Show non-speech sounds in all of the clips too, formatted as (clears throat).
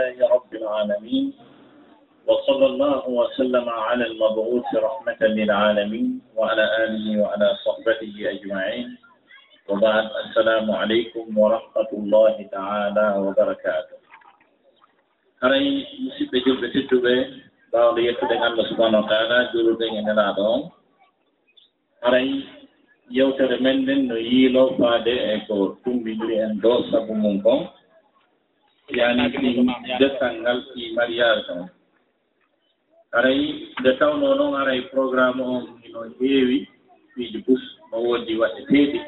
لله رب العالمين وصلى الله وسلم على المبعوث رحمة للعالمين وعلى آله وعلى صحبته أجمعين. وبعد السلام عليكم ورحمة الله تعالى وبركاته. haray musidɓe julɓe tedduɓe bawɗo yettuɗen allah subahanahu wa taala juruɗen e nelaɗo on haray yewtere men nden no yiilo faade e ko tumbidiri en ɗo sabu mum kon yani ɗi destal ngal ɗi mariage on aray nde tawno noon aray programme on ino heewi fiiji bus no woodi waɗeteeɗi.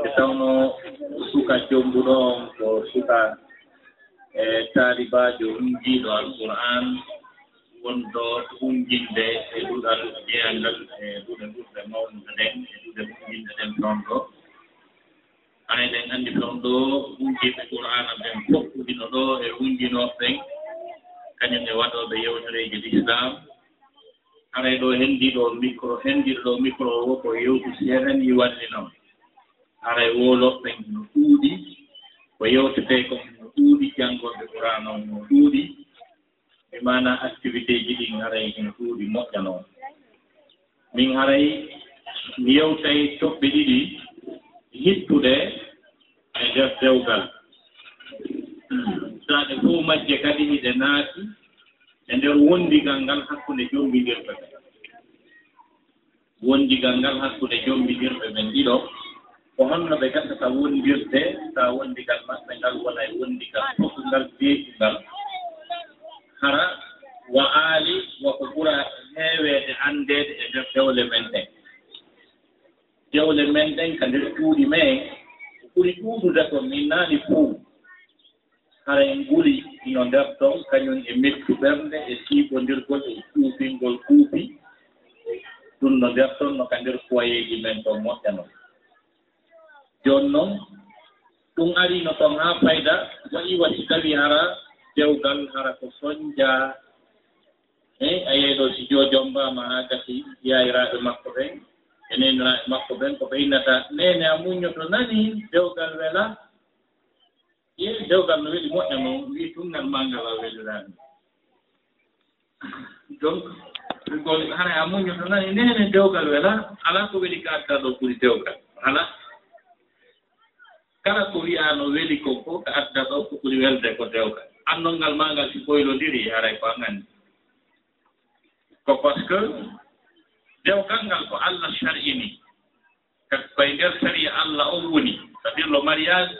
Nde tawno suka jombuɗo on ko suka e taalibajo hunjiiɗo alqouran wonɗo hunjinde e ɗuɗal jeyangal e ɗuɗe ɗuɗɗe mawnude nden e ɗuɗe hunjinde ɗen toon ɗo. haa eɗen anndi toon ɗo hunkiiɓe qur'ana ɓen foftuɗino ɗo e hunkinooɓe ɓen. Kañum e waɗooɓe yewtereeji l' islam haray ɗo henndiiɗo micro henndiɗo ɗo micro o ko yewtu seeɗen i wallinoo haray wooloɓɓen no ɗuuɗi ko yewtetee ko no ɗuuɗi janngoɓe qur'ana o no ɗuuɗi e mana activité ji ɗin haray no ɗuuɗi moƴƴa noon. Min haray mi yewtay toɓɓe ɗiɗi hittude e nder dewgal. (clears throat) Saade fof majje kadi hiɗe naati e nder wondigal ngal hakkunde jombidirɓe ɓen wondigal ngal hakkunde jombidirɓe ɓen ɗiɗo ko holno ɓe gatta wondirde sa wondigal maɓɓe ngal wona e wondigal fof ngal beetingal hara wa aali wako ɓura heeweede anndeede e nder dewle men ɗen. Dewle men ɗen ka nder cuuɗi men ɓuri ɗuuɗude ko min naani fuu. Hara en nguli yo nder ɗon kañum e mettu ɓernde e siiɓondirgol e ƴuufingol kuufi ɗum no nder ɗon no ka nder foyeeji men ɗon moƴƴa non. Jooni noon ɗum arino toon haa fayda waɗi wasi tawi hara dewgal hara ko soñjaa. E a yeeɗo si jo jombama haa gasi yayiraaɓe makko ɓen enenra e makko ɓen ko ɓeynata nene a muññoto nani dewgal wela. Ƴeewi dewgal no weɗi moƴƴa noon wi tumgal mangal a welirani donc gol hara a muññoto nani nene dewgal wela ala ko weɗi ka adda ɗo ɓuri dewgal ala kala ko wiyano weli ko fof ko adda ɗo ko ɓuri welde ko dewgal. Anndolngal ma ngal si ɓoylodiri haray ko angandi ko par ce que dewgal ngal ko allah sar'ini kadi koye nder sari'a allah on woni. Sabirlo mariage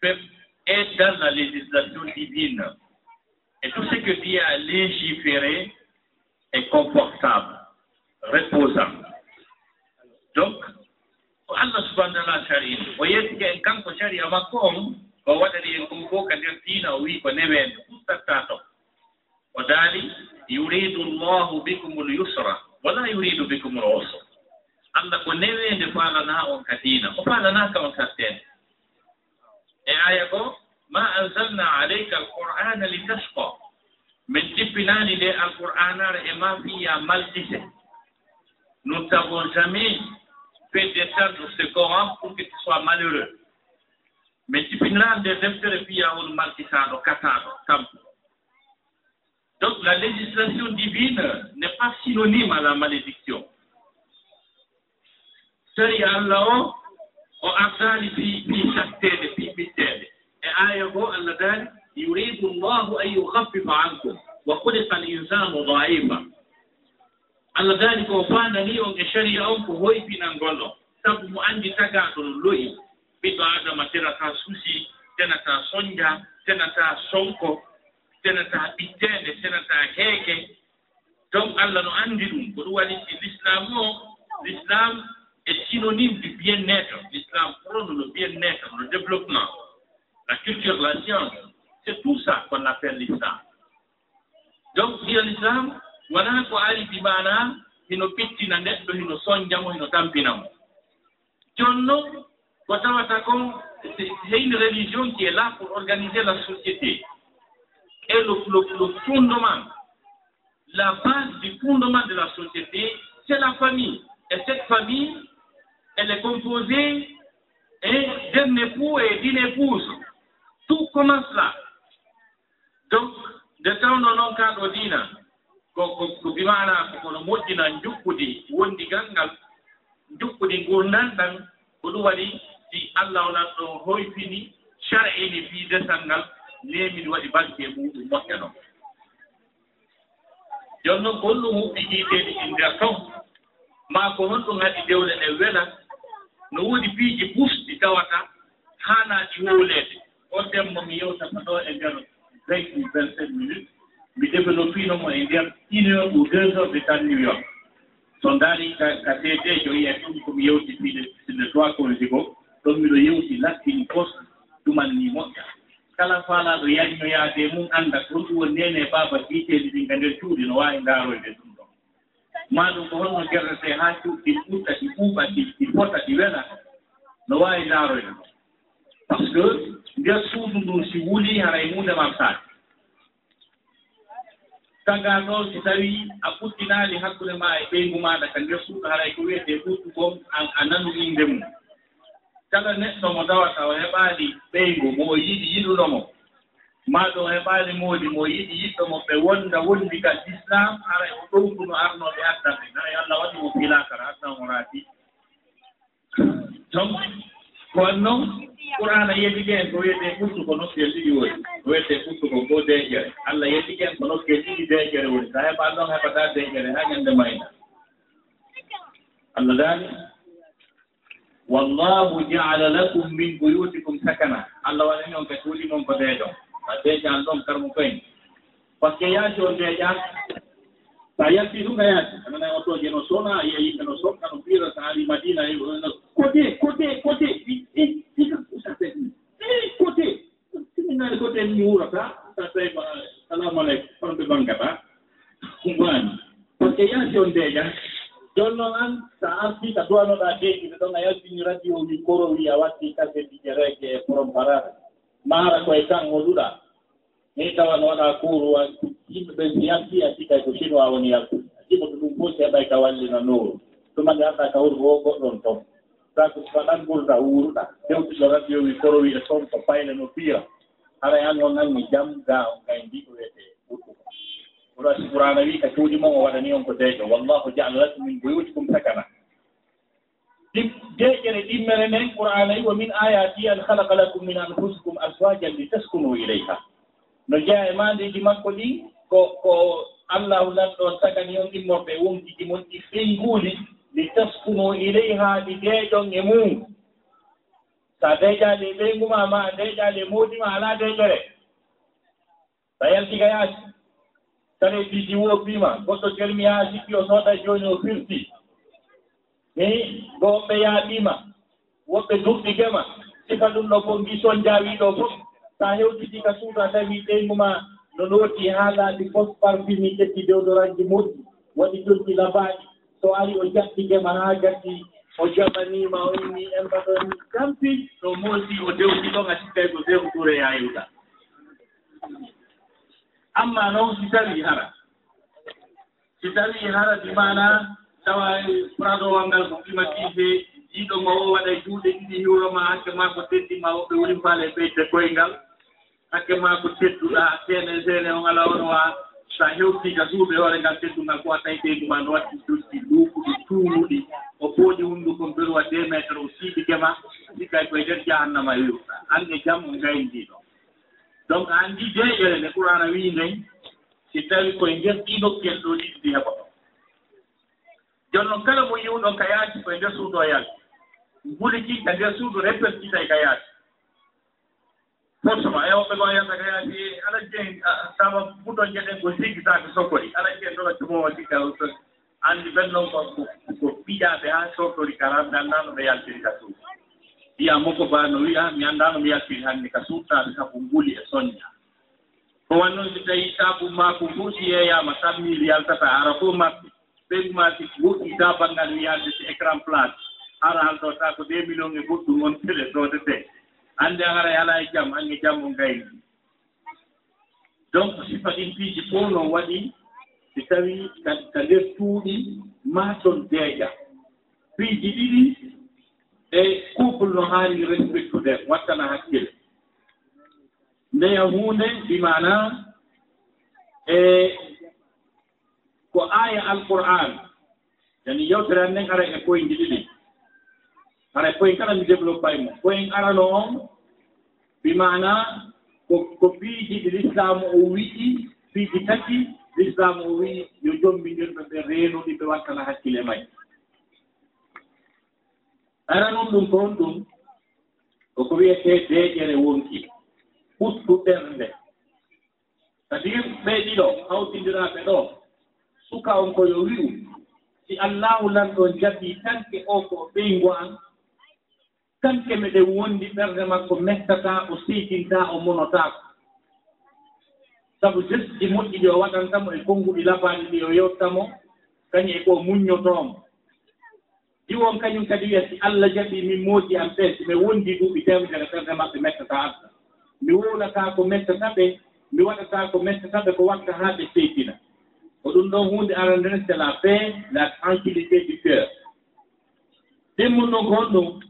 fait est dans la législation divine. Et tout ce que Dieu a légiféré est confortable reposant. Donc ko allah subahana taala sar'ini o yettike en kanko saria makko on o waɗani en ɗum fof ka nder diina o wii ko neweende ɗum tatta to. O daali yuridu llahu bikum l yusra. wala yuridu bikum roso allah ko newende faalana on ka diina o faalanaka on karteene e aya ko ma anzalna aleyka alqur'ana li tasqa min jippinaani nde alqur'anare e ma fiya maldise nous t'avons jamais fait descendre ce coran pour que tu sois malheureux. Min jippinaani nde deftere fiya won maldisaaɗo kataaɗo tampo Donc la législation divine n'est pas synonyme à la malédiction. tawi allah o o ardaali fi fi satteede fi ɓitteede e aaya goo allah daali yuridu llahu an yuhaffifa ankum wa huliqa l insanu daifa allah daali ko faandani on e sharia on ko hoybina ngol on sabu mo anndi tagaaɗo no loyi. Ɓiɗɗo adama tenata suusi tenata soñja tenata sonko. senata ɓitteende senata heeke donc allah no anndi ɗum ko ɗum waɗi l'islam o. L'islam est synonyme du bien être l'islam prône le bien être le développement. La culture la science c'est tout ça qu'on appelle l'islam. Donc ɗiyo l'islam wonaa ko ari di mana hino pittina neɗɗo hino soñjamo hino tampina mo jooni noon ko tawata kon c'est une religion qui est là pour organiser la société. et le, le, le fondement, la base du fondement de la société, c'est la famille. Et cette famille, elle est composée d'un époux et d'une épouse. Tout commence là. Donc, de tawno noon kaaɗo diina ko ko bimana kono moƴƴina jukkude wondigal ngal jukkude gurdal ɗan ko ɗum waɗi si allah onan ɗo hoyfini sar'ini fii desal ngal nemin waɗi banque muɗum moƴƴa noon. Jooni noon ko honɗum huɓɓi jiiteeɗi ɗi nder ton maa ko honɗum haɗi dewle ɗe wela no woodi piiji ɓusɗi tawata haanaaɗi wowleede on demmo mi yewtata ɗo e ndeer vingt ou vingt cinq minutes. Mi développinomo e ndeer une heure ou deux heures de tan new york. So ndaari ka seedeejo yiya ɗum komi yewti fiide sine trois colisi ko ɗon miɗo yewti lattini pos ɗuman ni moƴƴa. kala faalaaɗo yajnoyaade mum annda ɗum ɗum woni nene baaba hiiteeɗi ɗin ka nder cuuɗi no waawi ndaaroyde ɗum ɗon ma ɗum ko holno gerrete haa cuuɗi ɗi ɗi ɓuuɓa ɗi ɗi fota ɗi wela no waawi ndaaroyde ɗum. Par ce que nder suudu ndun si wulii haray e hunde mamtaade tagaa ɗo si tawii a ɓuɗɗinaali hakkunde maa e ɓeygu maaɗa ka nder suudu haray ko wiyetee ɓuɗɗugom a nanu innde mum. kala neɗɗo mo dawata o heɓaali ɓeygu mo o yiɗi yiɗunomo maa ɗo heɓaali moodi mo yiɗi yiɗɗo mo ɓe wonda wondi ka l'islam haray o ɗowkuno arnooɓe addan ɓe. Hara allah waɗi mo filakara addamo raati. Donc ko kon noon qur'ana yeɗigue en ko wiyete ɓurtu ko nokkel ɗiɗi woni. Ko wiyete ɓurtu ko goo deƴƴere allah yeɗigue en ko nokkel ɗiɗi deƴƴere woni. Sa heɓa ɗon heɓata deƴƴere ha ñande mayna. Allah daani wallahu jaala lakum min buyutikum sakana. Allah waɗani on ɓe cuuɗi mon ko deeƴon a deeƴan ɗon karmo koyen. Par ce que yaasi o deeƴan sa yalti ɗum ka yaasi anana otoje no sona a yimɓe no sonka no fiira so ari madina côté côté côté côté. Siminani côté mi wurata sa tawi salamu aleykum honɓe bangata wani par ce que yaasi on deeƴan jooni noon an so a artii ko duwanoɗaa deeƴude ɗon a yaltini radio wi koro wi a watti kase dijereke e forom parata maara koye kan hoɗuɗaa ni tawan waɗaa kuuruwa yimɓe ɓe si yalti a sikay ko chinois woni yaltude a jiɓa ko ɗum fof heɓay ka wallina nooru. Ɗumande annda ka wuro o goɗɗon toon sako ko waɗan gurda wuuruɗa. Dewtiɗo radio wi koro wi e toon ko payle no fiira. Haray an on anni jam ga on kay mbi ko wiyete ɓurɗuko oɗo andi qurana wi ka cuuɗi mon o waɗani on ko deeƴo. Wallahu jaala lakum min boyutikum sakana. Ɗi deeƴere ɗimmere nden qur'ana wi wa min ayati an halaka lakum min anfusikum aswajan li taskunu ileyha no jeeya e mandeji makko ɗi ko ko allahu lanɗon sagani on ɗimmorɓe wonkiji mon ɗi fenguuli li taskunu ileyha ɗi deeƴon e mum sa deeƴaali e ɓeynguma ma a e moodima ala deeƴere. Sa yaltiga yaasi tane ɗiɗi woɓɓima goɗɗo gelmi haa sikki o sooda jooni o firti. Ni gowoɓɓe yaaɓima woɓɓe duɓɗi gema sika ɗum ɗo fof mbi toon jaawiɗo fof. So a hewtiti ka suuta tawi ɓeygu no nooti haa laaɓi fof parfumi ƴetti dewdoranji moƴƴi waɗi jolki labaaɗi. So ari o jatti gema haa gatti o jaɓanima o inni elbaɗoni tampi no moosi o dewti ɗon a sittaygo sehu ɗure yaayuɗa amma noon si tawi hara. Si tawi hara di mana tawa pradowal ngal ko climatisé jiiɗo ngo o waɗa juuɗe ɗiɗi hiwroma hakke ma ko teddima woɓɓe woni faale ɓeyde koyngal. Hakke ma ko tedduɗa seene seene on ala ono wa so a suuɓe hoore ngal teddungal ko a tawi ɓeyduma no watti duddi luukuɗi tuuluɗi o pooɗi hunndukon beruwa deux métre o siiɗi gema sikkay e koye nder jahannama e yo an jam o ngayndiɗo donc a anndi deeƴere nde qur'ana wii nden si tawi koye nder ɗiɗokkel ɗo ɗiɗi ɗi heɓa ɗon jon noon kala mo yiwɗon ka yaaki koye nder suudu o yaaki nguliki ka nder suudu repertitay ka yaaki forcement e woɓɓe gon yanta ka yaaki ala jeen tawa fuɗɗon jeɗen ko sigitaake sokkori ala jeen ɗoga tumowo sigga anndi ɓen noon ko ko ɓiƴaaɓe haa sottori karan anndaano ɓe yaltiri ka suudu ndiyam moko ba no wiya mi anndano e mi yakkiri hannde ka suuttaaɓe sabu nguli e soñña ko wan noon so tawii saabu maako fuusi yeeyaama sammiri yaltata ara fof maɓɓe. Ɓeygumaaji wuɗɗi da banngal wiyaade so écran place. Ara halɗo ta ko deux million e goɗɗum on tele doodete annde ara alaa e jam ange jam o ngayni donc sifa ɗin piiji fof noon waɗi si tawii ka nder tuuɗi maaton deeƴa. Piiji ɗiɗi eyi couple no haani respectude wattana hakkille. Ndeya huunde bimana e ko aya alqur'an yani yewtere an nden ara e koye ɗiɗi. Ara e koyen kala mi développe ay mum arano on bimana ko ko piiji ɗi l'islamu o wi'i piiji tati l'islamu o wi'i yo jombindirɓe ɓe reenuɗi ɓe wattana hakkille may. ara noon ɗum ko hon ɗum koko wiyete deeƴere wonki ɓuttu ɓernde. Kadi ɓe ɗiɗo hawtindiraaɓe ɗo suka on koyo wi'u si allahu lanɗon jaɓi tanke o ko ɓeyngo an tanke meɗen wondi ɓernde makko mettata o seytinta o monotaako sabu gesɗi moƴƴi ɗi o waɗantamo e konnguɗi labaaɗi ɗi o yewtamo kañum e ko muññotomo ɗi won kañum kadi wiya si allah jaɓi min moodi am ɓesde mi wondi ɗuuɓi temedere ɓerde maɓɓe mettata adda mi wowlata ko mettata ɓe mi waɗataa ko mettata ɓe ko watta haa ɓe seydina ko ɗum ɗon hunde arandene nden c'est la paix la tranquillité du cœur. Ɗimmum ɗum ko honɗum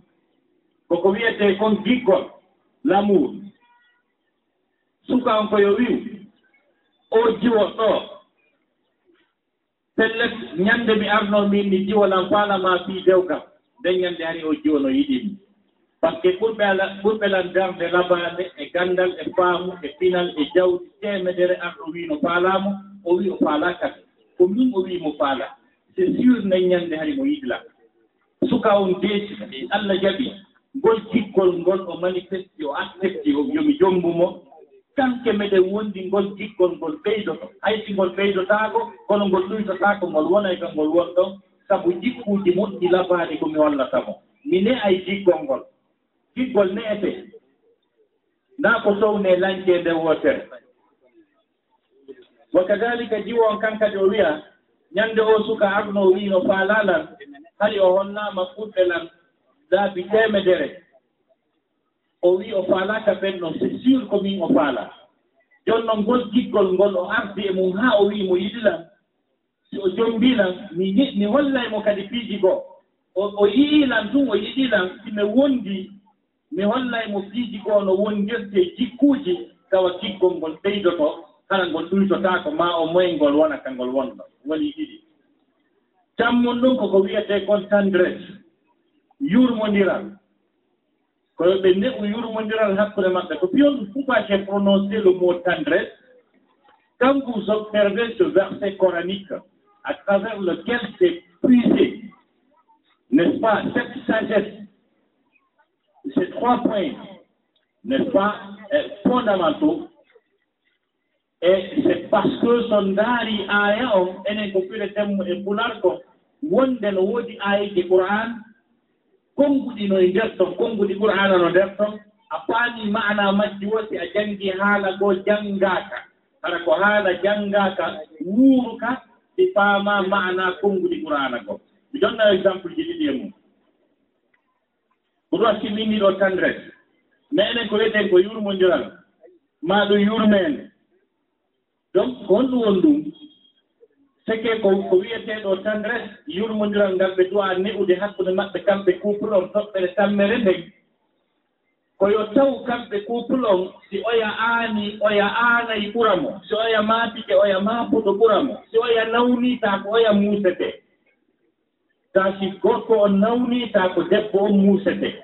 koko wiyetee kon giggol l'amour. Suka on koyo wiw o jiwo ɗo. pellet ñannde mi arnoo min mi jiwalan faalama fii dewkam nden ñannde ari o jiwano yiɗimi par ce que ɓurɓe ala ɓurɓe lan darde labaade e ganndal e faamu e pinal e jawdi temedere arɗo wiino faalaamo o wii o faalaa kadi. Ko min o wii mo c' est sûr nden ñannde hari mo yiɗla suka on deeti allah jaɓi. Ngol jiggol ngol o manifesti o accepti yomi jommbu mo kanke meɗen wondi ngol jiggol ngol ɓeydoto haysi ngol ɓeydotaako kono ngol ɗuytotaako ngol wona ka ngol won ɗon sabu jikkuuji moƴƴi labaani ko mi hollata mo mine ay jiggol ngol. Jiggol neete naa ko towne nde wootere. Wa kadalika jiwo on kan kadi o wiya ñannde o suka arno wiino faalalan hali o honnaama fuɗɗe lan daabi teemedere. o wii o faalaaka ɓen ɗon est sûr ko min o faala. Jooni noon ngol jiggol ngol o ardi e mum haa o wii mo yiɗilan so o jombinam mi mi hollay mo kadi piiji goo. O o yiilan tun o yiɗilam simi wondi mi hollay mo piiji goo no wondirte jikkuuji tawa jiggol ngol ɓeydoto kala ngol ɗuytotaako ma o moyngol wona ka ngol wonno woni ɗiɗi. Jammon ɗum koko wiyetee kon tendresse yurmondiral koyoɓe nde o yurmodiral hakkude maɓɓe. Ko piyon fubake prononcé le mot tendresse quand vous observez ce verset coranique à travers lequel c'est puisé n'est-ce pas cette sagesse ces trois points n'est-ce pas fondamentaux. E c'est parce que so ndaari aya on enen ko ɓire temmu e pular ko wonde no woodi ayeji qouran konnguɗi no e nder ton konnguɗi qur'ana no nder ton a faami maana majji woti a janngi haala ko janngaaka. Hara ko haala janngaaka wuuruka si faama maana konnguɗi qur'ana ko. Mi ɗonna exemple ji ɗiɗi e mum ko ɗum a simmini mais enen ko wiyeten ko yurmondiral maa ɗum yurmeende donc ko honɗum won ɗum seke ko ko wiyeteeɗo tendres res yurmodiral ngal ɓe duwa ne'ude hakkunde maɓɓe kamɓe couple on toɓɓere tammere nden koyo taw kamɓe couple on si oya aani oya aanayi ɓura mo si oya maatike oya maapuɗo ɓura mo si oya nawniitaa ko oya muusete. Taa si gorko on nawniitaa ko debbo on muusete.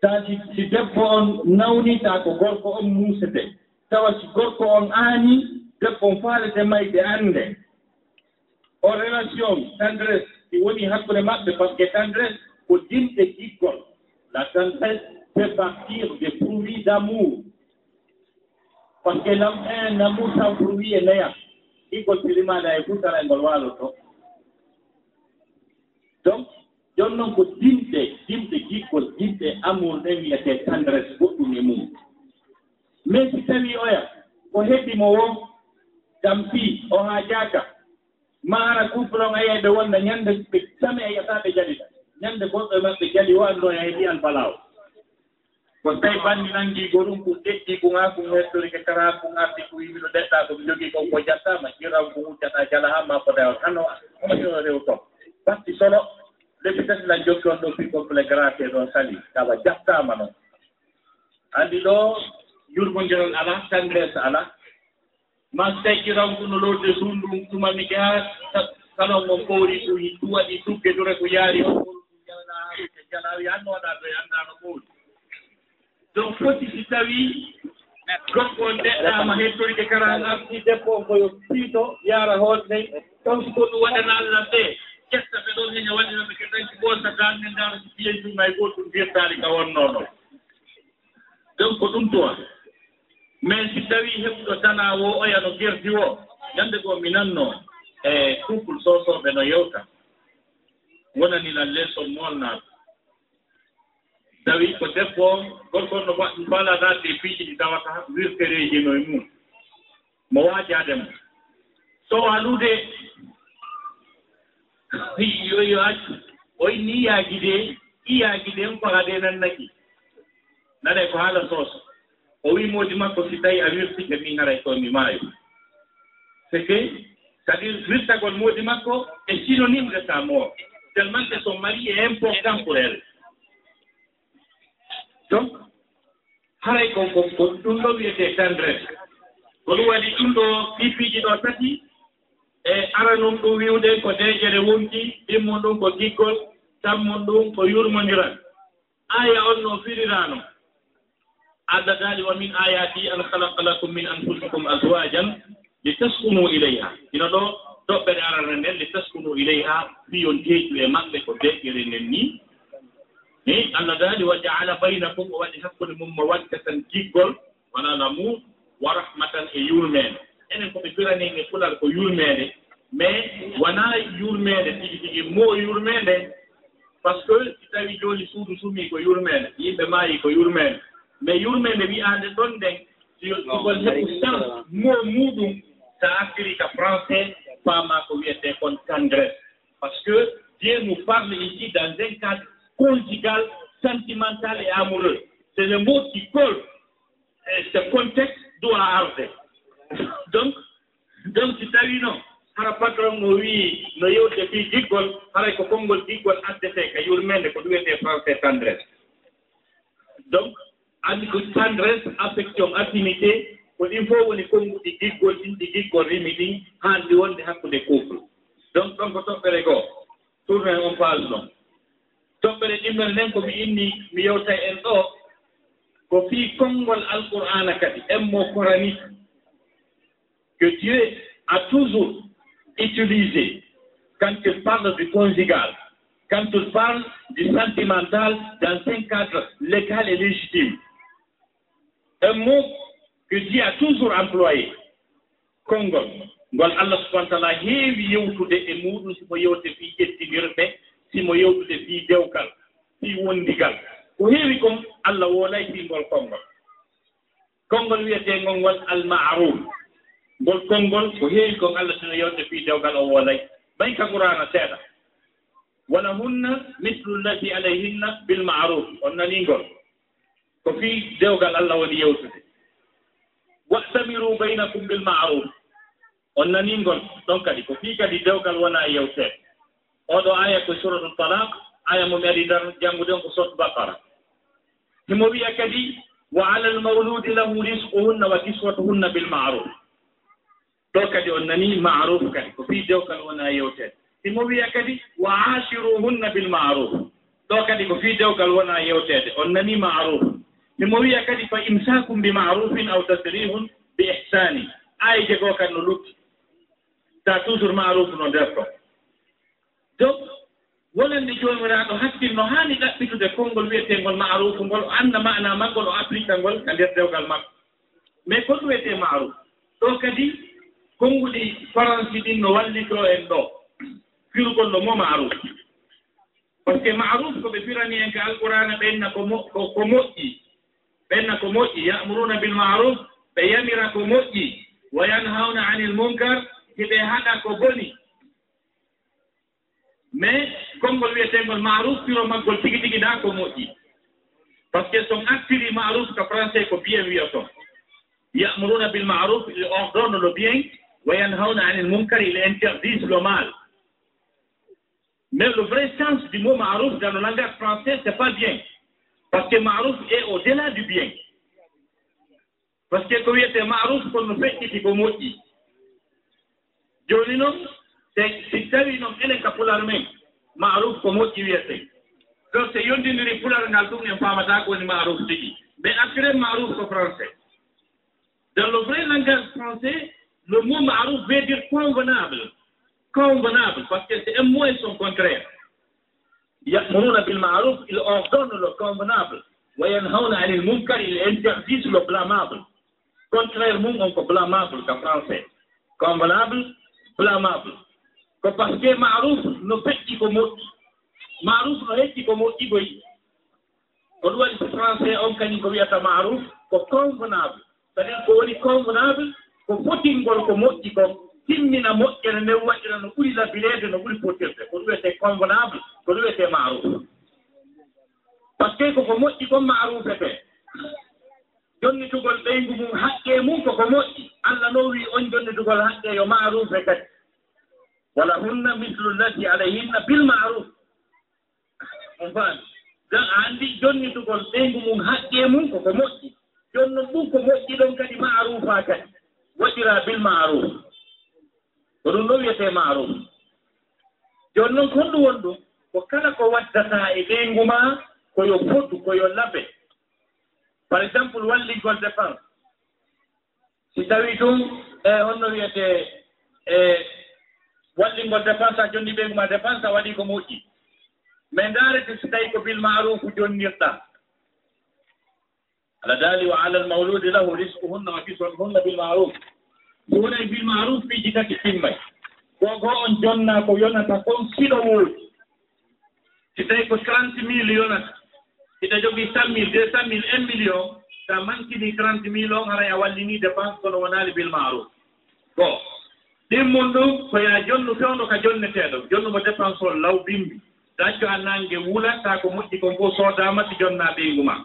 Taa si si debbo on nawniitaa ko gorko on muusete. Tawa si gorko on aanii debbo on faalete mayde annde. o relation tendresse. Si woni hakkude maɓɓe par ce que tendresse ko jimɗe giggol la tendresse fait partir de bruit d' amour par ce que lam un amour sans bruit e neyat giggol pilimaɗa e futara e ngol waaloto donc jon noon ko dimɗe dimɗe giggol dimɗe amour ɗen wiyete tendresse goɗɗum e mum. Mais si tawi oya ko heɓimo wo jam fii o haajaka maara couple on eyeɓe wonda ñannde ɓe tami a yataɓe e ɓe ɗa ñannde goɗɗo e maɓɓe jali wanno e ndiyal balaw ko tawi banndi nanngii go ɗum kum ɗeɗɗii ko haa kum hettorike kara kum arti ko wimiɗo ɗeɗɗa komi jogii kon ko jattama ƴiram ko huccata jala haa ma fodawol hano omaɗo rew ton batti solo lebi tati lan jokki on ɗo fi complet grate ɗon sali tawa jattama noon. Anndi ɗo yurmodirol alaa tangres alaa. ma so tawi kitangu no lorde suundu mum ɗumanmi ke haa kala mon ɓowri ɗum waɗi tugge dure ko yaari o. Jalawi annoɗa to ɗo anndano ɓowri donc foti si tawi gorko on ndeɗɗaama hettorike karan arti debbo on koyo piito yaara hoore nde taw siko ɗum waɗana allah ɓe ƴetta ɓe ɗon heña waɗinaɓe ke tanki goosa darne ndaaro si fiye jumma e gootum wirtaari ka wonnoono donc ko ɗum toon mais si tawii heɓuɗo dana o oya no gerdi o ñannde goo mi nanno e couple sosoɓe no yewta. Wonanilan leson molnaaɗo tawi ko debbo on gorkon no mbalanaade e piiji ɗi tawata wirtereeji no e mum mo waajaade mo so alude (laughs) yoyo accu o inni yaaji de i yaaji den ko adenan naki nane ko haala sooso o wi moodi makko si tawi a wirtike min haray koye mi maayo. C'est que c'est à dire wirtagol moodi makko e synonyme de sa mort. Tellement que son mari est important pour elle donc haray ko ko ko ɗum ɗo wiyete tendresse. Ko ɗum waɗi ɗum ɗo pipiiji ɗo tati e aranum ɗum wiwde ko deejere wonki ɗimmon ɗum ko giggol tammon ɗum ko yurmodiran aya on no firirano. addataɗi wa min ayati an khalaqa lakum min anfusikum aswajan li taskunu ileyha ino ɗo toɓɓere arana nden li taskunu ileyha fiyon teeƴu e maɓɓe ko deƴƴere nden ni ni allah daali wa jaala baynakum o waɗi hakkude mum mawadda tan giggol wona lamu wa rahmatan e yurmeende enen koɓe birani e fulal ko yurmeende mais wona yurmeende tigi tigi mo yurmeende par ce que si tawi jooni suudu sumi ko yurmeende yimɓe maayi ko yurmeende mbe yurme nde wiyaande ɗon nden sigol heɓu tan mo muɗum so artiri ka français paama ko wiyete kon cangres par ce que dieu nous parle ici dans un cadre conjugal sentimental et amoureux. C'est le mot qui colle. Ce contexte doit arde donc donc si tawi noon hara patron no wii no yewde fii diggol haray ko konngol diggol addete ka yurmende ko ɗum wiyete français tendresse. Donc andi ko tendresse affection affinité. Ko ɗin fof woni konnguɗi giggol ɗin ɗi giggol rimi ɗin haandi wonde hakkunde couple donc ɗon ko toɓɓere goo tourne on paali ɗon toɓɓere ɗimmel nden ko mi inni mi yewta en ɗo ko fii konngol alqur'ana kadi en mo korani que dieu a toujours utilisé quand il parle du conjugal quand il parle du sentimental dans un cadre légal et légitime. un mot que Dieu a toujours employé. Konngol ngol allah subahana taala heewi yewtude e muɗum simo yewte fii ƴettinirɓe simo yewtude fii dewgal fii wondigal. Ko heewi kom allah woolay fiingol konngol. Konngol wiyetengol ngol almaruf. Ngol konngol ko heewi kon allah sino yewte fii dewgal o woolay. Ɓay ka qurana seeɗa. Wala hunna mislu llati alayhinna bilmaruf. On naningol ko fii dewgal allah woni yewtude. Wastamiru baynakum bil maruf. On naningol ɗon kadi ko fii kadi dewgal wona e yewteede oɗo aya ko suratu talak aya mo mi aɗi nder janngude on ko sot bakara himo wiya kadi wa ala almawludi lahu risquhunna wa kiswatuhunna bil maruf. Ɗo kadi on nani maruf kadi ko fii dewgal wona e yewteede himo wiya kadi wa ashiruhunna bil maruf. Ɗo kadi ko fii dewgal wona e yewteede on nani maruf. mimo wiya kadi fa imsakum bi marufin aw tasrihun bi ihsani. Ayje goo kadi no lutti ta toujours maruf no nder to donc wonande joomiraaɗo hakkilno haani ɗaɓɓitude konngol wiyeteengol maarufu ngol o annda mana manngol o applique ngol ka nder dewgal makko. Mais kon wiyetee maruf? Ɗo kadi konnguɗi faransi ɗin no wallitoo en ɗo. Firugol no mo maruf. Par ce que maruf ko ɓe firani en ko alqurana ɓenna ko ko moƴƴi. ɓenna ko moƴƴi ya'muruna bil ma'ruf ɓe yamira ko moƴƴi wa yanhawna anil munkar hiɓe haɗa ko boni mais konngol wiyetengol maruf piro maggol tigi tigi naa ko moƴƴi par ce que son actiri maruf ko français ko bien wiyaton ya'muruna bil maruf il ordonne le bien wa yanhawna anil munkar il interdise le mal mais le vrai sens du mot maruf dans le langage français c'est pas bien. par ce que maruf est au delà du bien. Par ce que ko wiyete maruf kono feƴƴiti ko moƴƴi. Joni noon si tawi noon enen ka pular men maruf ko moƴƴi wiyete. Donc so yondidiri pular ngal ɗum en famata ko woni maruf tigi. Mais après maruf ko français. Dans le vrai langage français le mot maruf veut dire convenable. Convenable parce que c'est un mot et son contraire. yamuruna bilmaruf il ordonne le convenable wa وينهون عن munkar il interdise le blâmable on ko blâmable qu'en français. Convenable blâmable ko par ce que maruf no feƴƴi ko moƴƴi. Maruf no heƴƴi ko moƴƴi goyi ko ɗum waɗi français on kañum ko wiyata maruf ko convenable. C' à dire ko woni convenable ko fotingol ko moƴƴi ko timmina moƴƴere nden waɗira no ɓuri labbireede no ɓuri fotirde ko ɗum wiyetee convenable ko ɗum wiyetee maruf par ce que koko moƴƴi kon marufe tee jonnitugol ɓeyngu mum haqqe mum koko moƴƴi. Allah no wii on jonnitugol haqqe yo marufe kadi wala hunna mislu llati alayhinna bil maruf on faami. Jan a anndi jonnitugol ɓeyngu mum haqqe mum koko moƴƴi. Jonnon ɗum ko moƴƴi ɗon kadi marufa kadi waɗira bil maruf ko ɗum ɗo wiyete maruf joni noon kon ɗum won ɗum ko kala ko waddata e ɓeyngu ma koyo fotu koyo labe. Par exemple walligol dépense si tawi ɗum e honno wiyete e wallingol dépense a jonni ɓeygu ma dépense a waɗi ko moƴƴi. Mais ndaarete si tawi ko bil marufu jonnirɗa ala daali wa ala almawludi lahu risquhunna wa kiswatuhunna bil maruf wona e bil maruf miji kadi timmay gogo on jonna ko yonata kon siɗo woodi si tawi ko trente mille yonata iɗa jogii cent mille deux cent mille un million sa mankini trente mille on haray a wallini dépense kono wonaali bil maruf. Goo ɗimmum ɗum ko ya jonnu fewndo ka jonneteeɗo. Jonnumo dépense o law bimbi. Dacco a nange wula taa ko moƴƴi kon fof soodama si jonna ɓeygu ma.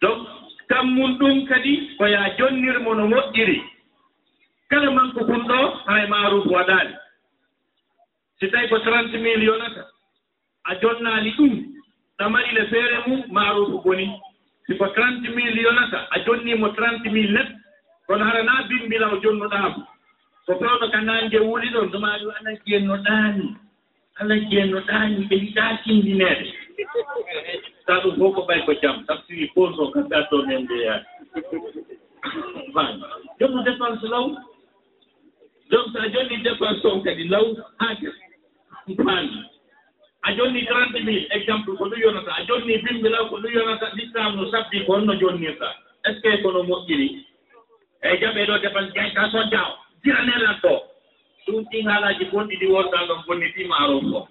Donc tammum ɗum kadi ko ya jonnirmo no moƴƴiri. Kala manko kon ɗo hay maruf waɗaani. Si tawi ko trente mille yonata a jonnaali ɗum ɗamaɗile feere mum maruf goni. Siko trente mille yonata a jonniimo trente mille net kono haranaa bimbila o jonnuɗaamo ko pewno ka naange wuli ɗon ɗumaɗi alajiyen no ɗaani alajiyen no ɗaani ɓe yiɗaa tindineede so ɗum fof ko ɓay ko jam. Tabsiri posno kamɓe addoon en jeeyaani jomum dépense law. Donc so a jonni dépense on kadi law haaket paami a jonni trente mille exemple ko ɗum yonata. A jonni bimbi law ko ɗum yonata. L'islam no sabbi ko honno jonnirta. Est ce que kono moƴƴiri? Eyi jaɓe ɗo dépense jayta so jaw diranelato ɗum ɗin haalaji bonɗi ɗi wonɗa ɗon bonnitima aron ko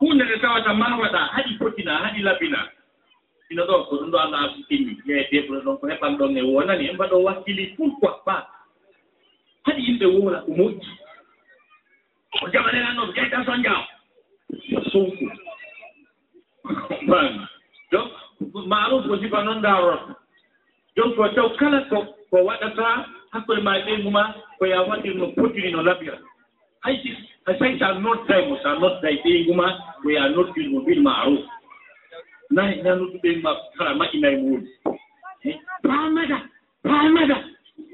hunde nde tawata ma waɗa haɗi fotina haɗi labina. Ino ɗo ko ɗum ɗo allah asutini yeede ɓuɗo ɗon ko heɓan ɗon e wonani en mbaɗo wakkili pourquoi pas haɗi yimɓe wola ko moƴƴi. Ko jaɓanenannoɓe jeytan son jaw sunku man donc maalum ko sifa noon daaroto donc ko taw kala ko ko waɗata hakkude ma ɓeygu ma ko ya waɗir no potiri no labira haysi I say it shall not die, we shall not die, being woman, we are not good, we will ma'ruf. Na ina nutu ma kala ma ina yi wuri. Pamada, pamada.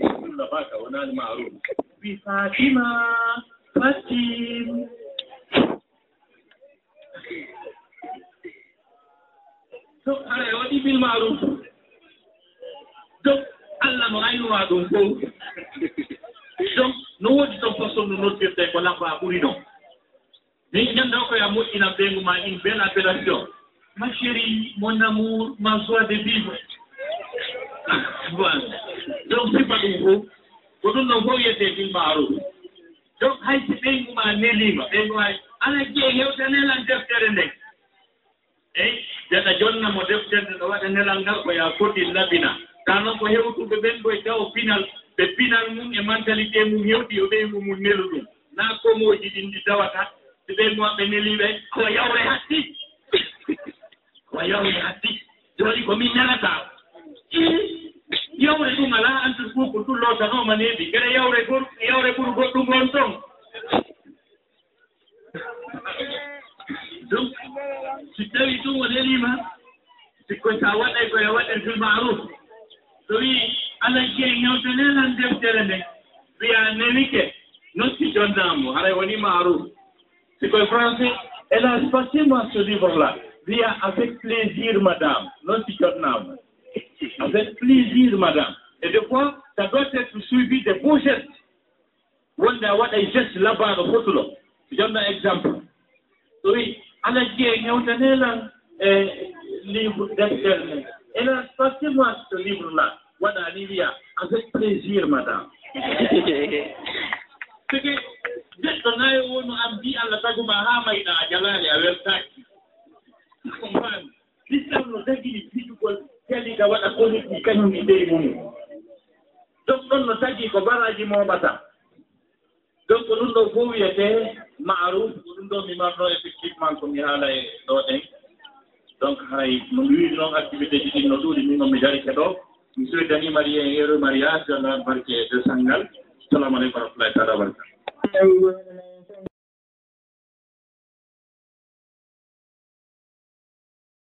Sun baka wonani al ma'ruf. Bi Fatima, Fatim. So, ara waɗi bil ma'ruf. Dok Allah no ainu ɗum dum. donc no woodi ɗon façon no noddirte ko lafa ɓuri ɗon min ñannda o koye a moƴƴina ɓeygu ma in bel appellation ma chéri mon amour ma joie de vivre. (laughs) Voilà. Donc sifa ɗum fof ko ɗum ɗon fof wiyete bil maaruf donc hay si ɓeygu ma nelima ɓeygu ma ala jee hewta nelan deftere nde. Eyi deɗa jonna mo deftere nde ɗo waɗa nelal ngal ko ya foti labina. Ta noon ko hewtuɓe ɓen koye taw pinal ɓe pinal mum e mentalité mum hewɗi e yo ɓeygu mum nelu ɗum. Na komoji ɗin ɗi dawata so ɓeygu maɓɓe neliɓe ko yawre hatti. Ko yawre hatti. Jooɗi komin nelata. Yawre ɗum ala antude ɓuu ko tullotanoma needi geɗa yawre gor yawre ɓuri goɗɗum gon ton. Donc si tawi ɗum o nelima sikko sa waɗay koye waɗirtul maruf. so wii alay ke ñewte nenan deftere nde wiya nenike notti jondamu haray woni maaruf sikoye français hélas passez-moi ce livre là. Wiya avec plaisir madame notti jotnamo avec plaisir madame. Et des fois ça doit être suivi de beaux geste wonde a waɗa geste labaɗo fotulo jonna exemple. So wi ala jee ñewtanelan e eh, livre deftere nde Et là, passez-moi ce livre-là. Voilà, wiya avec plaisir, madame. Sike, neɗɗo nayi wonu an mbi Allah taguma haa mayɗa a jalaali a wertaaki. Comprendre? L'islam no tagi fiɗugol jaliga waɗa koliki kañum e dey mum. Donc ɗon no tagi ko baraji momata. donc ɗum ɗo fof wiyete maaruf ko ɗum ɗo mi marno effectivement ko mi haala e ɗo ɗen donc haray no mi wiiri noon activité ji ɗin no ɗuuɗi min noon mi dari keɗo mi sowi dani marié en heureux mariage yo barke de sangal. Salamu aleykum warahmatullahi taala wabarakatu